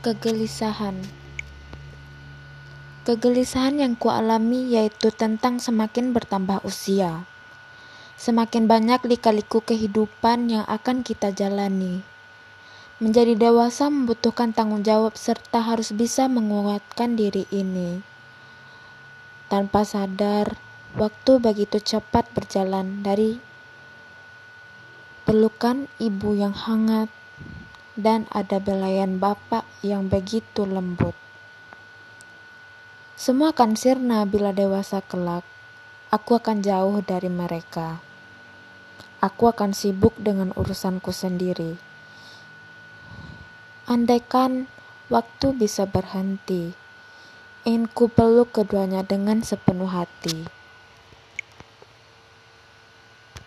Kegelisahan Kegelisahan yang kualami yaitu tentang semakin bertambah usia. Semakin banyak lika-liku kehidupan yang akan kita jalani. Menjadi dewasa membutuhkan tanggung jawab serta harus bisa menguatkan diri ini. Tanpa sadar, waktu begitu cepat berjalan dari pelukan ibu yang hangat dan ada belayan bapak yang begitu lembut. Semua akan sirna bila dewasa kelak. Aku akan jauh dari mereka. Aku akan sibuk dengan urusanku sendiri. Andaikan waktu bisa berhenti, ingin ku peluk keduanya dengan sepenuh hati.